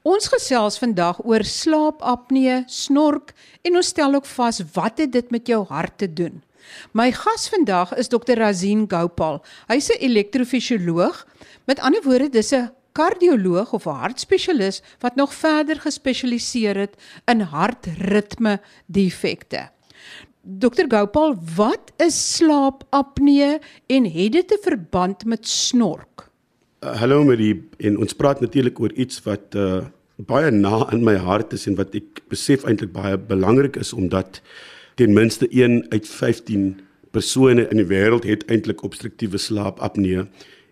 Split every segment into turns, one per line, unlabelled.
Ons gesels vandag oor slaapapnee, snork en ons stel ook vas wat het dit met jou hart te doen. My gas vandag is Dr. Razin Gopal. Hy's 'n elektrofisioloog. Met ander woorde, dis 'n kardioloog of 'n hartspesialis wat nog verder gespesialiseer het in hartritme defekte. Dr Gopal, wat is slaapapnee en het dit 'n verband met snork?
Uh, hallo Marie, en ons praat natuurlik oor iets wat uh, baie na in my hart is en wat ek besef eintlik baie belangrik is omdat ten minste 1 uit 15 persone in die wêreld het eintlik obstruktiewe slaapapnee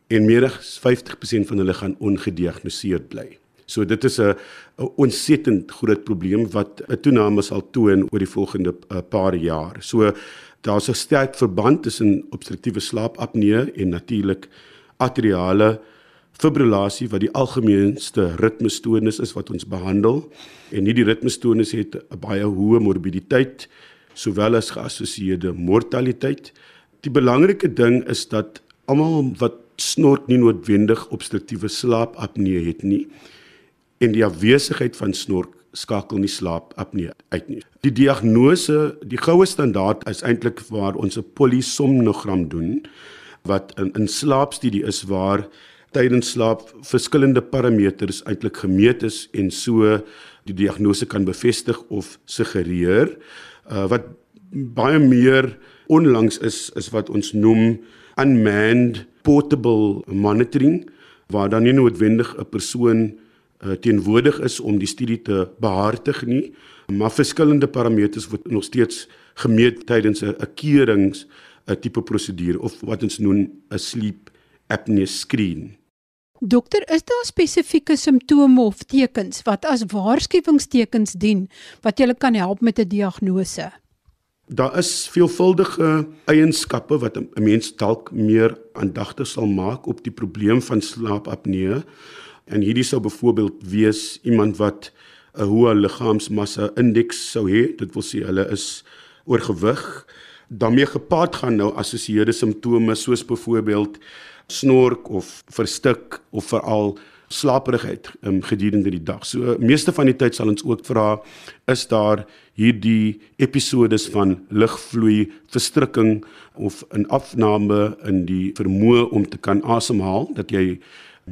en meer as 50% van hulle gaan ongediagnoseerd bly. So dit is 'n ontsettend groot probleem wat 'n toename sal toon oor die volgende uh, paar jaar. So daar's 'n sterk verband tussen obstruktiewe slaapapnee en natuurlik atriale fibrillasie wat die algemeenste ritmestoornis is wat ons behandel. En hierdie ritmestoornis het 'n baie hoë morbiditeit sowel as geassosieerde mortaliteit. Die belangrike ding is dat almal wat snork nie noodwendig obstruktiewe slaapapnee het nie en die afwesigheid van snork skakel nie slaap apnee uit nie. Die diagnose, die goue standaard is eintlik waar ons 'n polisomnogram doen wat in in slaapstudie is waar tydens slaap verskillende parameters eintlik gemeet is en so die diagnose kan bevestig of suggereer. Uh, wat baie meer onlangs is is wat ons noem unmanned portable monitoring waar dan nie noodwendig 'n persoon uh, teenwoordig is om die studie te behartig nie, maar verskillende parameters word nog steeds gemeet tydens 'n keurings 'n tipe prosedure of wat ons noem 'n sleep apnea screen.
Dokter, is daar spesifieke simptome of tekens wat as waarskuwingstekens dien wat julle kan help met 'n diagnose?
Daar is veelvuldige eienskappe wat 'n mens dalk meer aandagtig sal maak op die probleem van slaapapnee. En hierdie sou byvoorbeeld wees iemand wat 'n hoë liggaamsmassa indeks sou hê, dit wil sê hulle is oorgewig. daarmee gepaard gaan nou assosieerde simptome soos byvoorbeeld snork of verstik of veral slaperigheid um, gedurende die dag. So meeste van die tyd sal ons ook vra is daar hierdie episodes van lugvloei verstrukking of 'n afname in die vermoë om te kan asemhaal dat jy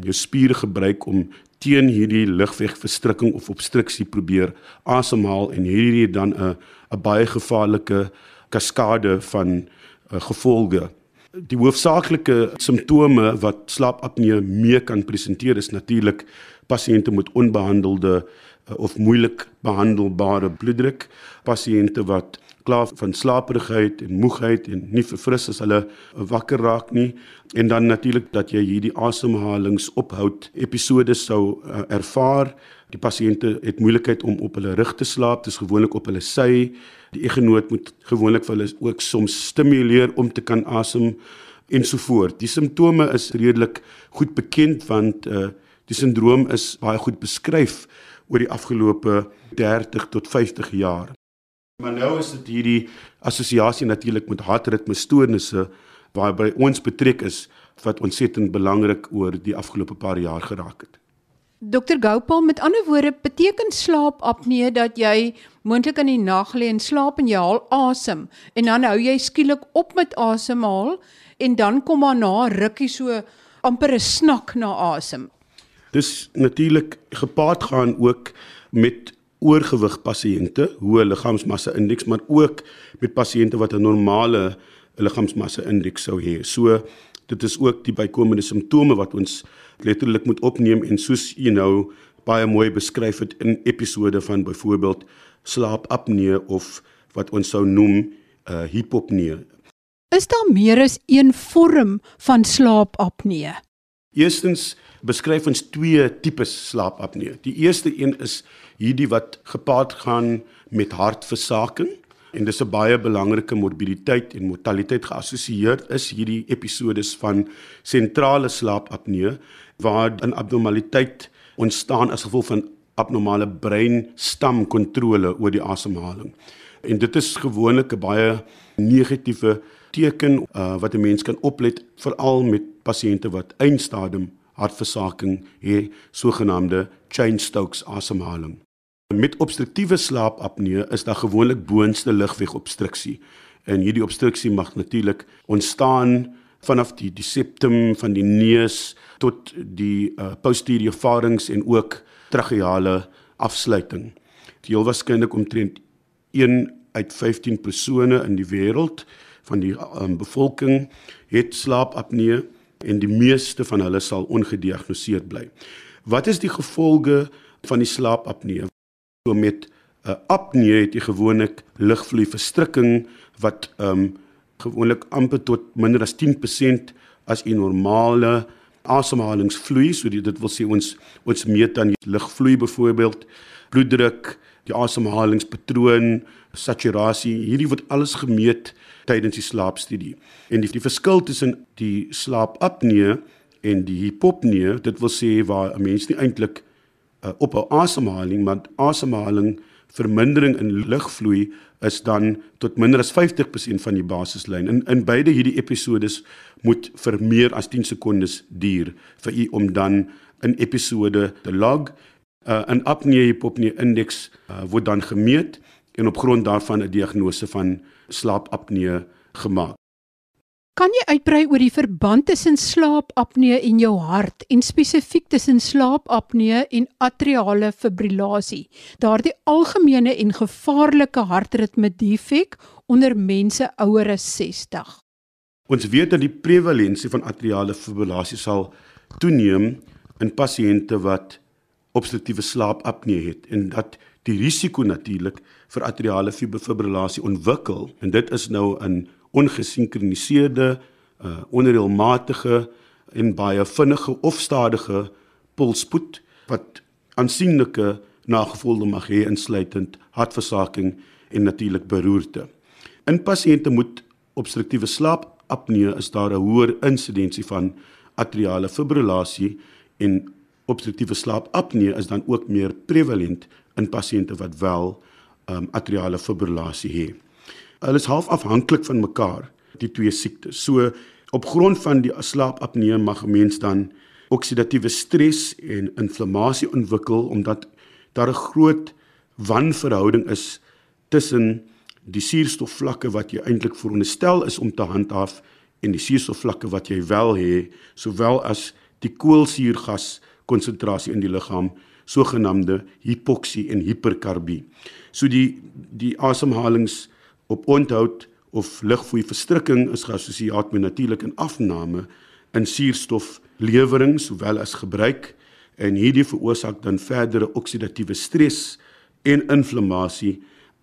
jou spiere gebruik om teen hierdie lugwegverstrukking of obstruksie probeer asemhaal en hierdie dan 'n 'n baie gevaarlike kaskade van uh, gevolge. Die hoofsaaklike simptome wat slaapapnee mee kan presenteer is natuurlik pasiënte met onbehandelde uh, of moeilik behandelbare bloeddruk, pasiënte wat klaar van slaperigheid en moegheid en nie verfris as hulle wakker raak nie. En dan natuurlik dat jy hierdie asemhalingsophoud episodes sou uh, ervaar die pasiënte het moeilikheid om op hulle rug te slaap dis gewoonlik op hulle sy. Die egenoot moet gewoonlik vir hulle ook soms stimuleer om te kan asem ensovoort. Die simptome is redelik goed bekend want uh, die sindroom is baie goed beskryf oor die afgelope 30 tot 50 jaar. Maar nou is dit hierdie assosiasie natuurlik met hartritmestoornisse waarby ons betrek is wat ontsettend belangrik oor die afgelope paar jaar geraak het.
Dokter Gopal, met ander woorde, beteken slaapapnee dat jy moontlik in die nag lê en slaap en jy haal asem en dan hou jy skielik op met asemhaal en dan kom maar na rukkie so amper 'n snak na asem.
Dis natuurlik gepaard gaan ook met oorgewig pasiënte, hoë liggaamsmassa indeks, maar ook met pasiënte wat 'n normale liggaamsmassa indeks sou hê. So dit is ook die bykomende simptome wat ons letterlik moet opneem en soos jy nou baie mooi beskryf het in episode van byvoorbeeld slaapapnee of wat ons sou noem uh, hipopnee.
Is daar meer as een vorm van slaapapnee?
Eerstens beskryf ons twee tipes slaapapnee. Die eerste een is hierdie wat gepaard gaan met hartversaking en dis 'n baie belangrike morbiditeit en mortaliteit geassosieer is hierdie episodes van sentrale slaapapnee waar 'n abnormaliteit ontstaan as gevolg van abnormale breinstamkontrole oor die asemhaling. En dit is gewoonlik 'n baie negatiewe teken uh, wat 'n mens kan oplet veral met pasiënte wat eindstadium hartversaking hê, sogenaamde Cheyne-Stokes asemhaling. Met obstruktiewe slaapapnee is daar gewoonlik boonste lugwegobstruksie. En hierdie obstruksie mag natuurlik ontstaan vanaf die die septum van die neus tot die uh, posterior pharynx en ook tracheale afsluiting. Die heel waarskynlik omtrent 1 uit 15 persone in die wêreld van die um, bevolking het slaapapnee en die meeste van hulle sal ongediagnoseer bly. Wat is die gevolge van die slaapapnee? So met 'n uh, apnee het jy gewoonlik lugvloei verstrikking wat ehm um, gewoonlik amper tot minder as 10% as 'n normale asemhalingsvloei, so dit wil sê ons ons meet dan lugvloei byvoorbeeld, bloeddruk, die asemhalingspatroon, saturasie, hierdie word alles gemeet tydens die slaapstudie. En die, die verskil tussen die slaapapnee en die hipopnee, dit wil sê waar 'n mens nie eintlik uh, op 'n asemhaling, maar asemhaling vermindering in lugvloei is dan tot minder as 50% van die basislyn. In in beide hierdie episodes moet vir meer as 10 sekondes duur vir u om dan 'n episode te log. Uh, 'n apnee hypopnee indeks uh, word dan gemeet en op grond daarvan 'n diagnose van slaapapnee gemaak.
Kan jy uitbrei oor die verband tussen slaapapnee en jou hart en spesifiek tussen slaapapnee en atriale fibrillasie, daardie algemene en gevaarlike hartritme defek onder mense ouer as 60?
Ons weet dat die prevalensie van atriale fibrillasie sal toeneem in pasiënte wat obstruktiewe slaapapnee het en dat die risiko natuurlik vir atriale fibrillasie ontwikkel en dit is nou 'n ongesinkroniseerde, uh, onreëlmatige en baie vinnige of stadige polsspoed wat aansienlike nagevolge mag hê insluitend hartversaking en natuurlik beroerte. In pasiënte met obstruktiewe slaapapnee is daar 'n hoër insidensie van atriale fibrillasie en obstruktiewe slaapapnee is dan ook meer prevalent in pasiënte wat wel um, atriale fibrillasie het. Hulle is half afhanklik van mekaar, die twee siektes. So op grond van die slaapapnee mag 'n mens dan oksidatiewe stres en inflammasie ontwikkel omdat daar 'n groot wanverhouding is tussen die suurstofvlakke wat jy eintlik veronderstel is om te handhaaf en die suurstofvlakke wat jy wel het, sowel as die koolsuurgas konsentrasie in die liggaam, sogenaamde hipoksie en hiperkarbie. So die die asemhalings op onthoud of lugvloei verstrikking is geassosieer met natuurlike afname in suurstoflewering sowel as gebruik en hierdie veroorsaak dan verdere oksidatiewe stres en inflammasie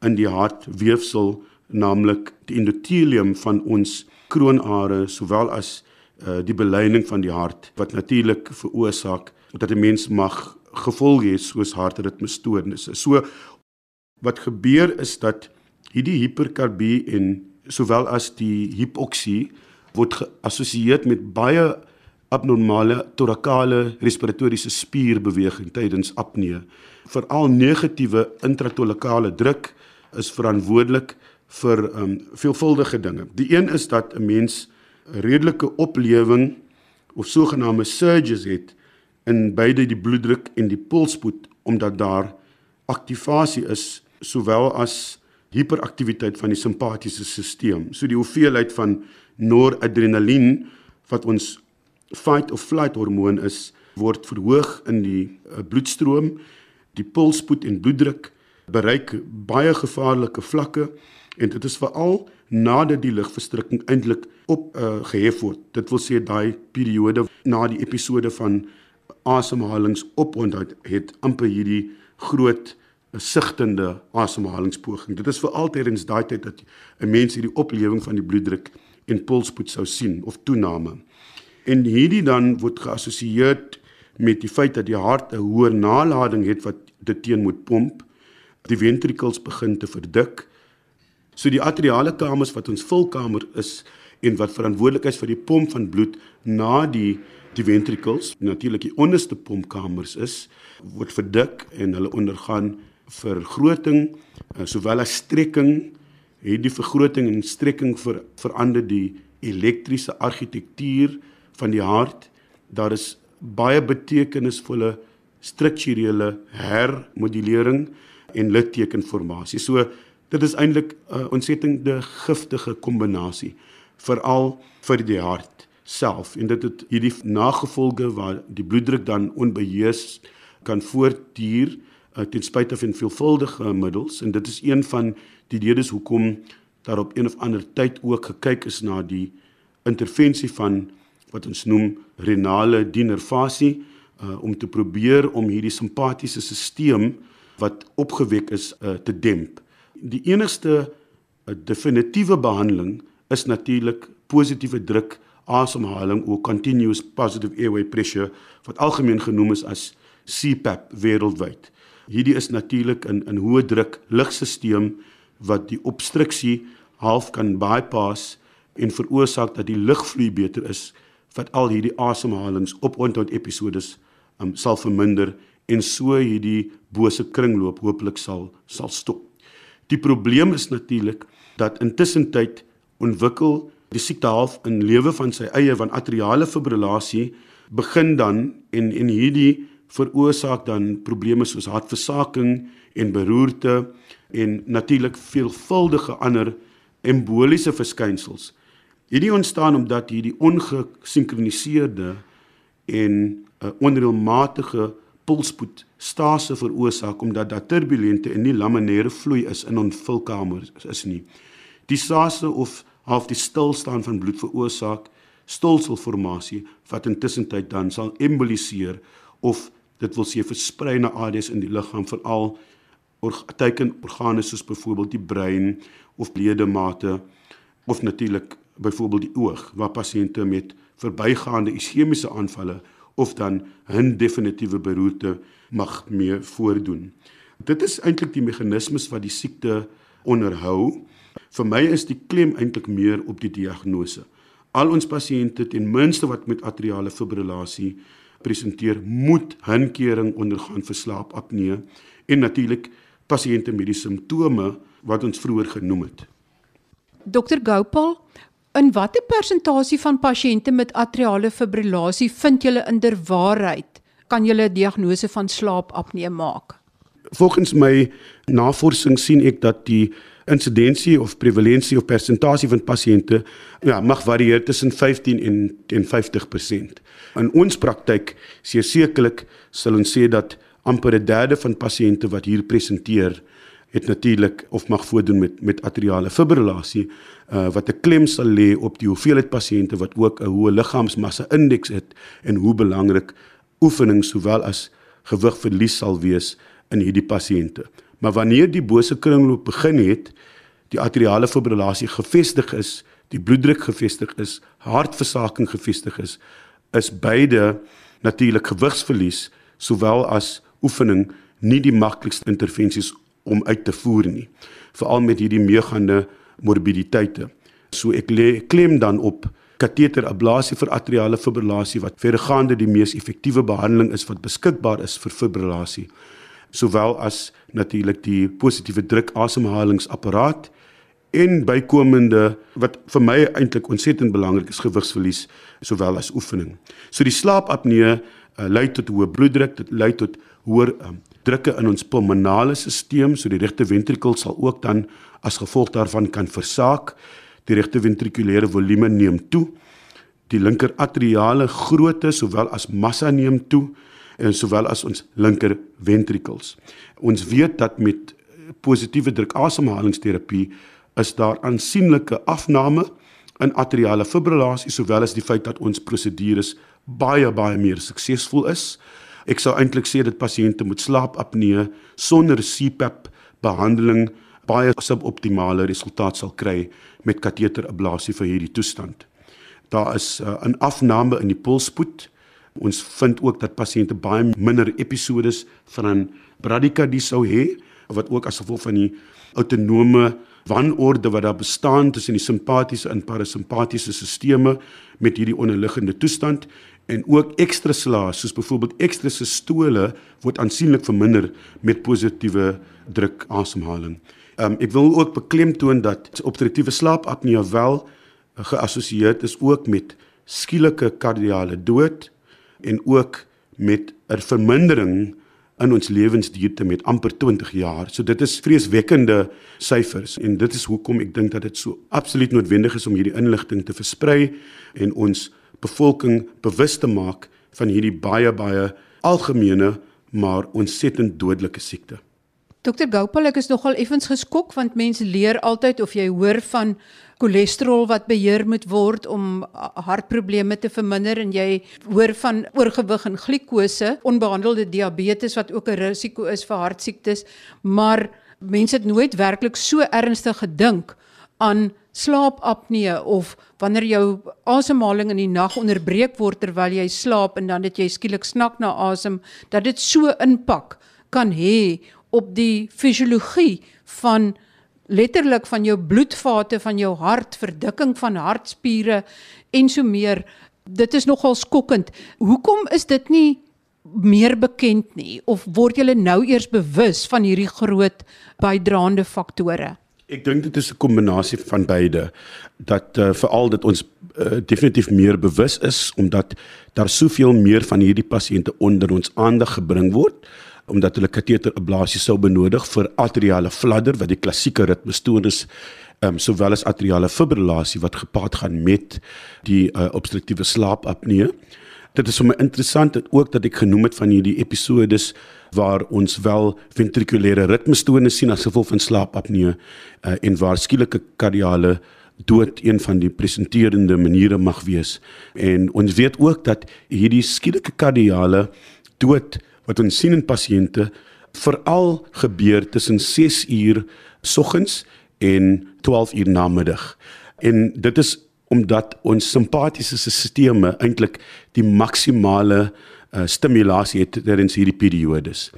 in die hartweefsel naamlik die endotelium van ons kroonare sowel as uh, die beleining van die hart wat natuurlik veroorsaak dat 'n mens mag gevolge hê soos hartritmestoornisse. So wat gebeur is dat hierdie hiperkarbie en sowel as die hipoksie word geassosieer met baie abnormale torakale respiratoriese spierbeweging tydens apnee. Veral negatiewe intratolakale druk is verantwoordelik vir um, veelvuldige dinge. Die een is dat 'n mens 'n redelike oplewing of sogenaamde surges het in beide die bloeddruk en die polsspoed omdat daar aktivasie is sowel as hiperaktiwiteit van die simpatiese stelsel. So die hoeveelheid van noradrenalien wat ons fight of flight hormoon is, word verhoog in die uh, bloedstroom. Die polsspoed en bloeddruk bereik baie gevaarlike vlakke en dit is veral nadat die lugverstrikking eintlik op uh, gehef word. Dit wil sê daai periode na die episode van asemhalingsopondheid het amper hierdie groot 'n sigtende asemhalingspoging. Dit is vir altydens daai tyd dat 'n mens hierdie oplewing van die bloeddruk en polsspoed sou sien of toename. En hierdie dan word geassosieer met die feit dat die hart 'n hoër nalading het wat dit teen moet pomp. Die ventrikels begin te verdik. So die atriale kamers wat ons vulkamer is en wat verantwoordelik is vir die pomp van bloed na die die ventrikels, natuurlik die onderste pompkamers is, word verdik en hulle ondergaan vergroting uh, sowel as strekking het die vergroting en strekking ver, verander die elektriese argitektuur van die hart daar is baie betekenisvolle strukturele hermodulering en littekenformasie. So dit is eintlik 'n ontsettende giftige kombinasie veral vir die hart self en dit het hierdie nagevolge waar die bloeddruk dan onbeheers kan voortduur uh, ten spyte van veelvuldige middels en dit is een van die redes hoekom daar op een of ander tyd ook gekyk is na die intervensie van wat ons noem renale denervasie uh, om te probeer om hierdie simpatiese stelsel wat opgewek is uh, te demp. Die enigste uh, definitiewe behandeling is natuurlik positiewe druk asemhaling of continuous positive airway pressure wat algemeen genoem is as CPAP wêreldwyd. Hierdie is natuurlik in in hoë druk lugstelsel wat die obstruksie half kan bypass en veroorsaak dat die lugvloei beter is wat al hierdie asemhalings op onthou episodes um, sal verminder en so hierdie bose kringloop hopelik sal sal stop. Die probleem is natuurlik dat intussen tyd ontwikkel die siekte half in lewe van sy eie van atriale fibrillasie begin dan en en hierdie veroorsaak dan probleme soos hartversaking en beroerte en natuurlik veelvuldige ander emboliese verskynsels. Hierdie ontstaan omdat hierdie ongesinkroniseerde en uh, onreëlmatige pulspoed stase veroorsaak omdat daar turbulente en nie laminêre vloei is in ons vulkamers is nie. Die stase of half die stilstaan van bloed veroorsaak stolselformasie wat intussen tyd dan sal emboliseer of dit wil sê versprei na areas in die liggaam veral teken organe soos byvoorbeeld die brein of ledemate of natuurlik byvoorbeeld die oog waar pasiënte met verbygaande iskemiese aanvalle of dan 'n definitiewe beroerte mag mee voordoen. Dit is eintlik die meganismes wat die siekte onderhou. Vir my is die klem eintlik meer op die diagnose. Al ons pasiënte ten minste wat met atriale fibrillasie presenteer, moet hinkering ondergaan vir slaapapnee en natuurlik pasiënte met die simptome wat ons vroeër genoem het.
Dr Gopal, in watter persentasie van pasiënte met atriale fibrillasie vind julle inderwaarheid kan julle 'n diagnose van slaapapnee maak?
Volgens my navorsing sien ek dat die insidensie of prevalensie of persentasie van pasiënte ja mag varieer tussen 15 en en 50%. In ons praktyk sekerlik sal ons sê dat amper 'n derde van pasiënte wat hier presenteer het natuurlik of mag voordoen met met atriale fibrillasie uh, wat 'n klem sal lê op die hoeveelheid pasiënte wat ook 'n hoë liggaamsmassa indeks het en hoe belangrik oefening sowel as gewigverlies sal wees in hierdie pasiënte. Maar wanneer die bose kringloop begin het, die atriale fibrillasie gefestig is, die bloeddruk gefestig is, hartversaking gefestig is, is beide natuurlik gewigsverlies sowel as oefening nie die maklikste intervensies om uit te voer nie veral met hierdie meegaande morbiditeite. So ek lê klem dan op kateterablasie vir atriale fibrillasie wat verregaande die mees effektiewe behandeling is wat beskikbaar is vir fibrillasie sowel as natuurlik die positiewe druk asemhalingsapparaat en bykomende wat vir my eintlik ontsettend belangrik is gewigsverlies sowel as oefening. So die slaapapnee uh, lei tot hoë bloeddruk, dit lei tot hoër um, drukke in ons pulmonale stelsel, so die regte ventrikel sal ook dan as gevolg daarvan kan versaak. Die regte ventrikulêre volume neem toe. Die linker atriale grootte sowel as massa neem toe en sowel as ons linker ventrikels. Ons weet dat met positiewe druk asemhalingsterapie is daar aansienlike afname in atriale fibrillasie sowel as die feit dat ons prosedures baie baie meer suksesvol is. Ek sou eintlik sê dat pasiënte met slaapapnee sonder CPAP behandeling baie suboptimale resultaat sal kry met kateterablasie vir hierdie toestand. Daar is uh, 'n afname in die pulsspoed. Ons vind ook dat pasiënte baie minder episodes van bradykardie sou hê wat ook as gevolg van die autonome wanorde wat daar bestaan tussen die simpatiese en parasimpatiese stelsels met hierdie onderliggende toestand en ook ekstra slaas soos byvoorbeeld ekstra sistole word aansienlik verminder met positiewe druk asemhaling. Um, ek wil ook beklemtoon dat obstruktiewe slaapapnee wel geassosieer is ook met skielike kardiale dood en ook met 'n vermindering in ons lewensduurte met amper 20 jaar. So dit is vreeswekkende syfers en dit is hoekom ek dink dat dit so absoluut noodwendig is om hierdie inligting te versprei en ons bevolking bewus te maak van hierdie baie baie algemene maar ontsettend dodelike siekte.
Dokter Gopal, ek is nogal effens geskok want mense leer altyd of jy hoor van cholesterol wat beheer moet word om hartprobleme te verminder en jy hoor van oorgewig en glikose, onbehandelde diabetes wat ook 'n risiko is vir hartsiektes, maar mense het nooit werklik so ernstig gedink aan slaapapnee of wanneer jou asemhaling in die nag onderbreek word terwyl jy slaap en dan dit jy skielik snak na asem dat dit so impak kan hê op die fisiologie van letterlik van jou bloedvate van jou hart, verdikking van hartspiere en so meer. Dit is nogal skokkend. Hoekom is dit nie meer bekend nie of word julle nou eers bewus van hierdie groot bydraende faktore?
Ek dink dit is 'n kombinasie van beide dat uh, veral dat ons uh, definitief meer bewus is omdat daar soveel meer van hierdie pasiënte onder ons aandag gebring word omdat hulle kateterablasie sou benodig vir atriale fladder wat die klassieke ritmestoornis ehm um, sowel as atriale fibrillasie wat gepaard gaan met die uh, obstruktiewe slaapapnee. Dit is vir my interessant dat ook dat ek genoem het van hierdie episodes waar ons wel ventrikulêre ritmestoornis sien as gevolg van slaapapnee uh, en waar skielike kardiale dood een van die presenterende maniere mag wees. En ons weet ook dat hierdie skielike kardiale dood wat ons sien in pasiënte veral gebeur tussen 6 uur soggens en 12 uur namiddag. En dit is omdat ons simpatiese stelsels eintlik die maksimale uh, stimulasie het tydens hierdie periodes.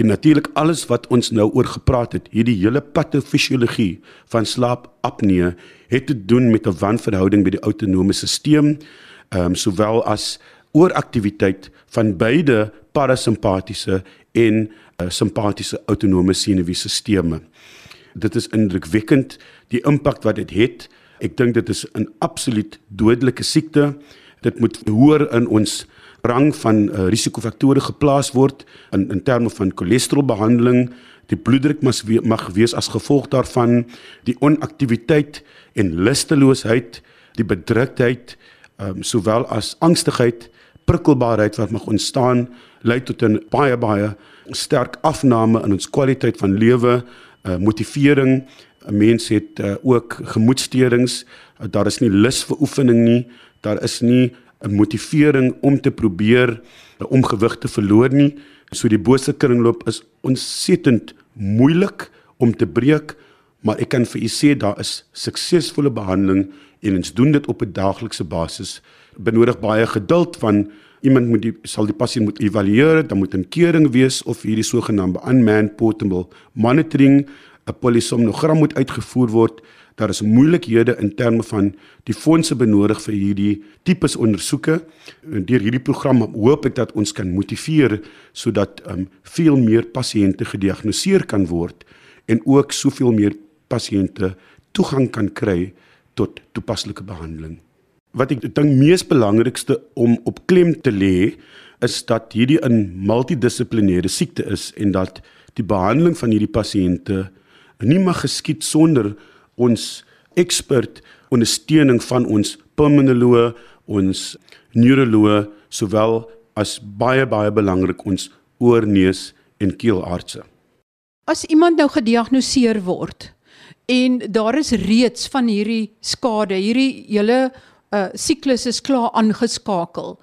En natuurlik alles wat ons nou oor gepraat het, hierdie hele patofisiologie van slaapapnee het te doen met 'n wanverhouding by die autonome stelsel, ehm um, sowel as ooraktiwiteit van beide parasimpatiese en uh, simpatiese autonome senuweestelsels. Dit is indrukwekkend die impak wat dit het. Ek dink dit is 'n absoluut dodelike siekte. Dit moet hoër in ons rang van uh, risikofaktore geplaas word in in terme van cholesterolbehandeling. Die bloeddruk mag we mag wees as gevolg daarvan die onaktiwiteit en lusteloosheid, die bedruktheid, um, sowel as angstigheid prikkelbaarheid wat mag ontstaan lei tot 'n baie baie sterk afname in ons kwaliteit van lewe, uh, motivering. 'n Mens het uh, ook gemoedsteurings. Uh, daar is nie lus vir oefening nie. Daar is nie 'n motivering om te probeer uh, om gewig te verloor nie. So die bose kringloop is ontsettend moeilik om te breek, maar ek kan vir u sê daar is suksesvolle behandeling en ons doen dit op 'n daaglikse basis benodig baie geduld van iemand moet die sal die pasiënt moet evalueer, dan moet 'n keuring wees of hierdie sogenaamde unmanned portable monitoring 'n polisomnogram moet uitgevoer word. Daar is moeilikhede in terme van die fondse benodig vir hierdie tipes ondersoeke. En deur hierdie program hoop ek dat ons kan motiveer sodat um, veel meer pasiënte gediagnoseer kan word en ook soveel meer pasiënte toegang kan kry tot toepaslike behandeling wat ek dink mees belangrikste om op klem te lê is dat hierdie 'n multidissiplinêre siekte is en dat die behandeling van hierdie pasiënte nie mag geskied sonder ons ekspert ondersteuning van ons pulmonoloog, ons neuroloog sowel as baie baie belangrik ons oorneus en keelartse.
As iemand nou gediagnoseer word en daar is reeds van hierdie skade, hierdie hele uh siklus is klaar aangeskakel.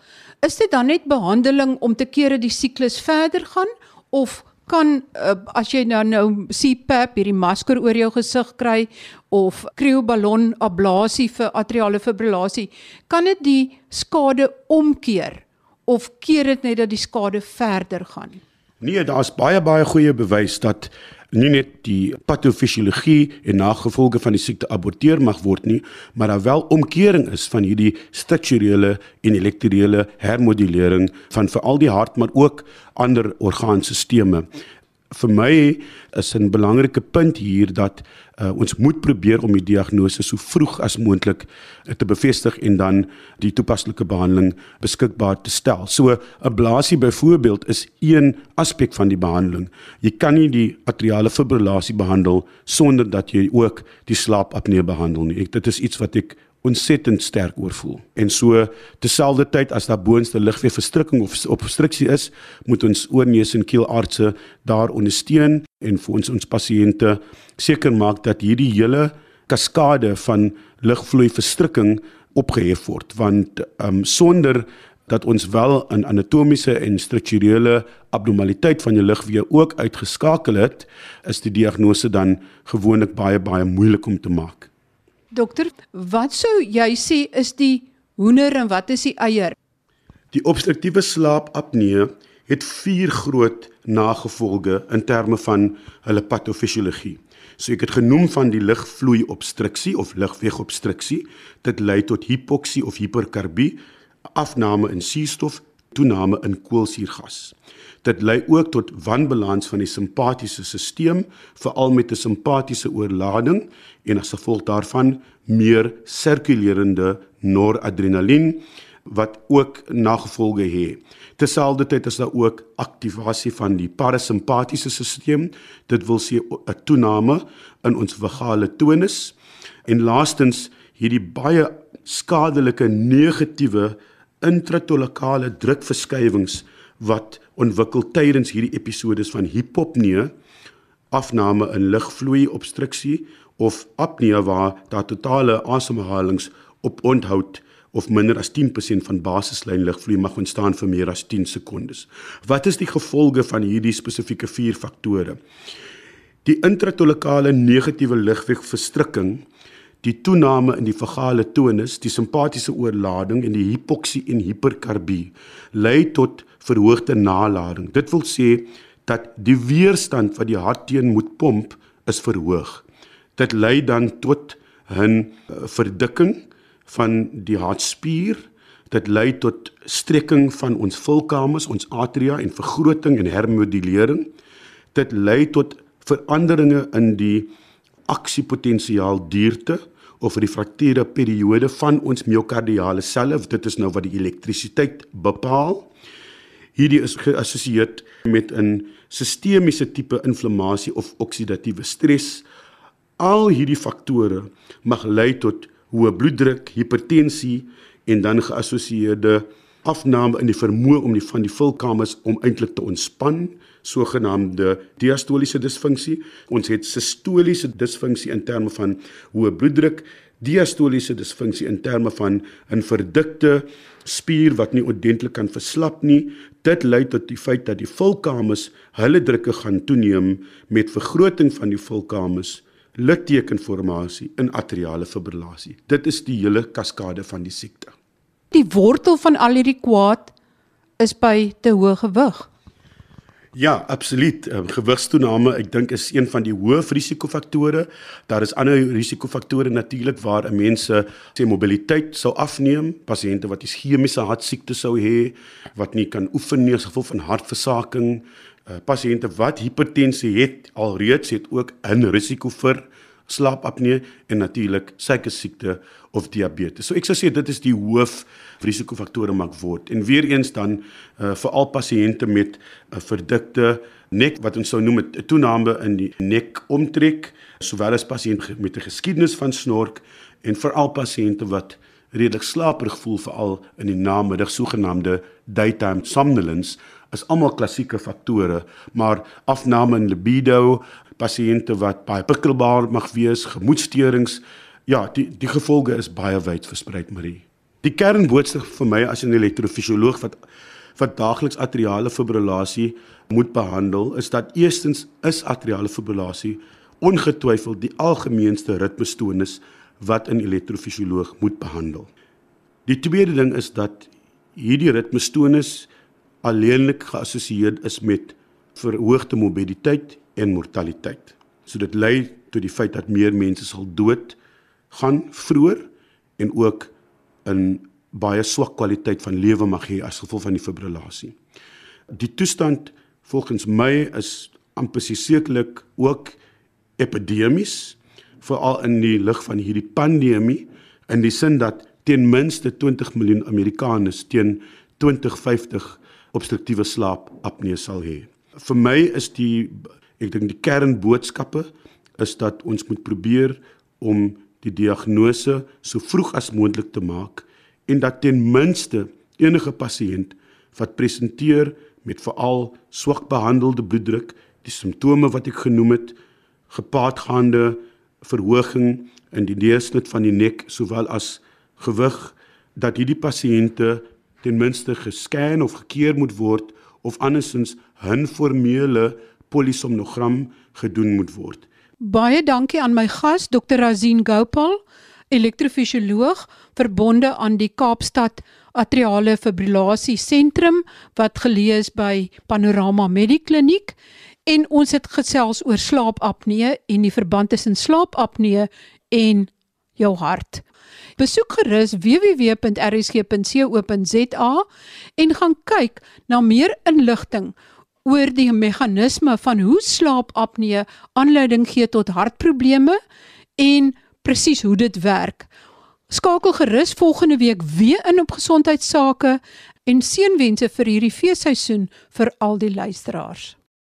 Is dit dan net behandeling om te keer dat die siklus verder gaan of kan uh, as jy nou nou CPAP hierdie masker oor jou gesig kry of krioballon ablasie vir atriale fibrillasie, kan dit die skade omkeer of keer dit net dat die skade verder gaan?
Nee, daar's baie baie goeie bewys dat nie net die patofisiologie en nagevolge van die siekte aborteer mag word nie, maar daar wel omkering is van hierdie strukturele en elektriese hermodulering van veral die hart maar ook ander orgaanstelsels. Vir my is 'n belangrike punt hier dat uh, ons moet probeer om die diagnose so vroeg as moontlik uh, te bevestig en dan die toepaslike behandeling beskikbaar te stel. So 'n ablasie byvoorbeeld is een aspek van die behandeling. Jy kan nie die atriale fibrillasie behandel sonder dat jy ook die slaapapnee behandel nie. Ek, dit is iets wat ek ontsettend sterk oorvoel. En so terselfdertyd as daar boonste ligweef verstrukking of obstruksie is, moet ons oorneus en keelartse daar ondersteun en vir ons ons pasiënte seker maak dat hierdie hele kaskade van lugvloei verstrukking opgehef word want um, sonder dat ons wel 'n anatomiese en strukturele abnormaliteit van jou lugweë ook uitgeskakel het, is die diagnose dan gewoonlik baie baie moeilik om te maak.
Dokter, wat sou jy sê is die hoender en wat is die eier?
Die obstruktiewe slaapapnee het vier groot nagevolge in terme van hulle patofisiologie. So ek het genoem van die lugvloei obstruksie of lugwegobstruksie. Dit lei tot hipoksie of hiperkarbie, afname in suurstof, toename in koolsuurgas. Dit lei ook tot wanbalans van die simpatiese stelsel, veral met 'n simpatiese oorlading en as gevolg daarvan meer sirkulerende noradrenalien wat ook nagevolge het. Terselfdertyd is daar ook aktivasie van die parasimpatiese stelsel. Dit wil sê 'n toename in ons vagale tonus en laastens hierdie baie skadelike negatiewe intratolakale drukverskywings wat ontwikkel tydens hierdie episodes van hipopnee, afname in lugvloei obstruksie of apnee waar daar totale asemhalings op onthoud of minder as 10% van basislyn lugvloei mag ontstaan vir meer as 10 sekondes. Wat is die gevolge van hierdie spesifieke vier faktore? Die intratolakale negatiewe lugwegverstrukking die toename in die vagale tonus, die simpatiese oorlading en die hipoksie en hiperkarbie lei tot verhoogde nalading. Dit wil sê dat die weerstand wat die hart teen moet pomp is verhoog. Dit lei dan tot 'n eh, verdikking van die hartspier. Dit lei tot strekking van ons vulkamers, ons atria en vergroting en hermodulering. Dit lei tot veranderinge in die aksiepotensiaal duurte of refraktiere periode van ons miokardiale selle. Dit is nou wat die elektrisiteit bepaal. Hierdie is geassosieer met 'n sistemiese tipe inflammasie of oksidatiewe stres. Al hierdie faktore mag lei tot hoë bloeddruk, hipertensie en dan geassosieerde afname in die vermoë om die van die vulkamers om eintlik te ontspan sogenaamde diastoliese disfunksie. Ons het sistoliese disfunksie in terme van hoë bloeddruk, diastoliese disfunksie in terme van 'n verdikte spier wat nie ordentlik kan verslap nie. Dit lei tot die feit dat die vulkamers hulle drukke gaan toeneem met vergroting van die vulkamers littekenformasie in atriale fibrillasie. Dit is die hele kaskade van die siekte.
Die wortel van al hierdie kwaad is by te hoë gewig.
Ja, absoluut. Um, Gewigstoename, ek dink is een van die hoë risikofaktore. Daar is ander risikofaktore natuurlik waar 'n mens se mobiliteit sou afneem, pasiënte wat ischemiese hartsiekte sou hê, wat nie kan oefen nie as gevolg van hartversaking, uh, pasiënte wat hipertensie het alreeds het ook 'n risiko vir slaapapnee en natuurlik suiker siekte of diabetes. So ek sou sê dit is die hoof risikofaktore maak word. En weer eens dan uh, vir al pasiënte met 'n uh, verdikte nek wat ons sou noem 'n toename in die nek omtrek, sowel as pasiënte met 'n geskiedenis van snork en veral pasiënte wat redelik slaperig voel veral in die namiddag sogenaamde daytime somnolence is almal klassieke faktore maar afname in libido pasiënte wat baie prikkelbaar mag wees, gemoedsteurings. Ja, die die gevolge is baie wyd versprei, Marie. Die kernboodskap vir my as 'n elektrofisioloog wat wat daagliks atriale fibrillasie moet behandel, is dat eerstens is atriale fibrillasie ongetwyfeld die algemeenste ritmestoornis wat 'n elektrofisioloog moet behandel. Die tweede ding is dat hierdie ritmestoornis alleenlik geassosieer is met verhoogde mobiliteit en mortaliteit. So dit lei tot die feit dat meer mense sal dood gaan vroeër en ook 'n baie swak kwaliteit van lewe mag hê as gevolg van die fibrillasie. Die toestand volgens my is amper sekerlik ook epidemies veral in die lig van hierdie pandemie in die sin dat ten minste 20 miljoen Amerikaners teen 2050 obstruktiewe slaapapnee sal hê. Vir my is die ek dink die kernboodskappe is dat ons moet probeer om die diagnose so vroeg as moontlik te maak en dat ten minste enige pasiënt wat presenteer met veral swak behandelde bloeddruk, die simptome wat ek genoem het, gepaardgaande verhoging in die deursnit van die nek sowel as gewig dat hierdie pasiënte ten minste gescan of gekeer moet word of andersins 'n formele polisomnogram gedoen moet word.
Baie dankie aan my gas Dr. Razin Gopal, elektrofisioloog verbonde aan die Kaapstad Atriale Fibrillasie Sentrum wat geleë is by Panorama Medikliniek en ons het gesels oor slaapapnee en die verband tussen slaapapnee en jou hart. Besoek gerus www.rsg.co.za en gaan kyk na meer inligting oor die meganisme van hoe slaapapnee aanleiding gee tot hartprobleme en presies hoe dit werk. Skakel gerus volgende week weer in op gesondheidsake en seënwense vir hierdie feesseisoen vir al die luisteraars.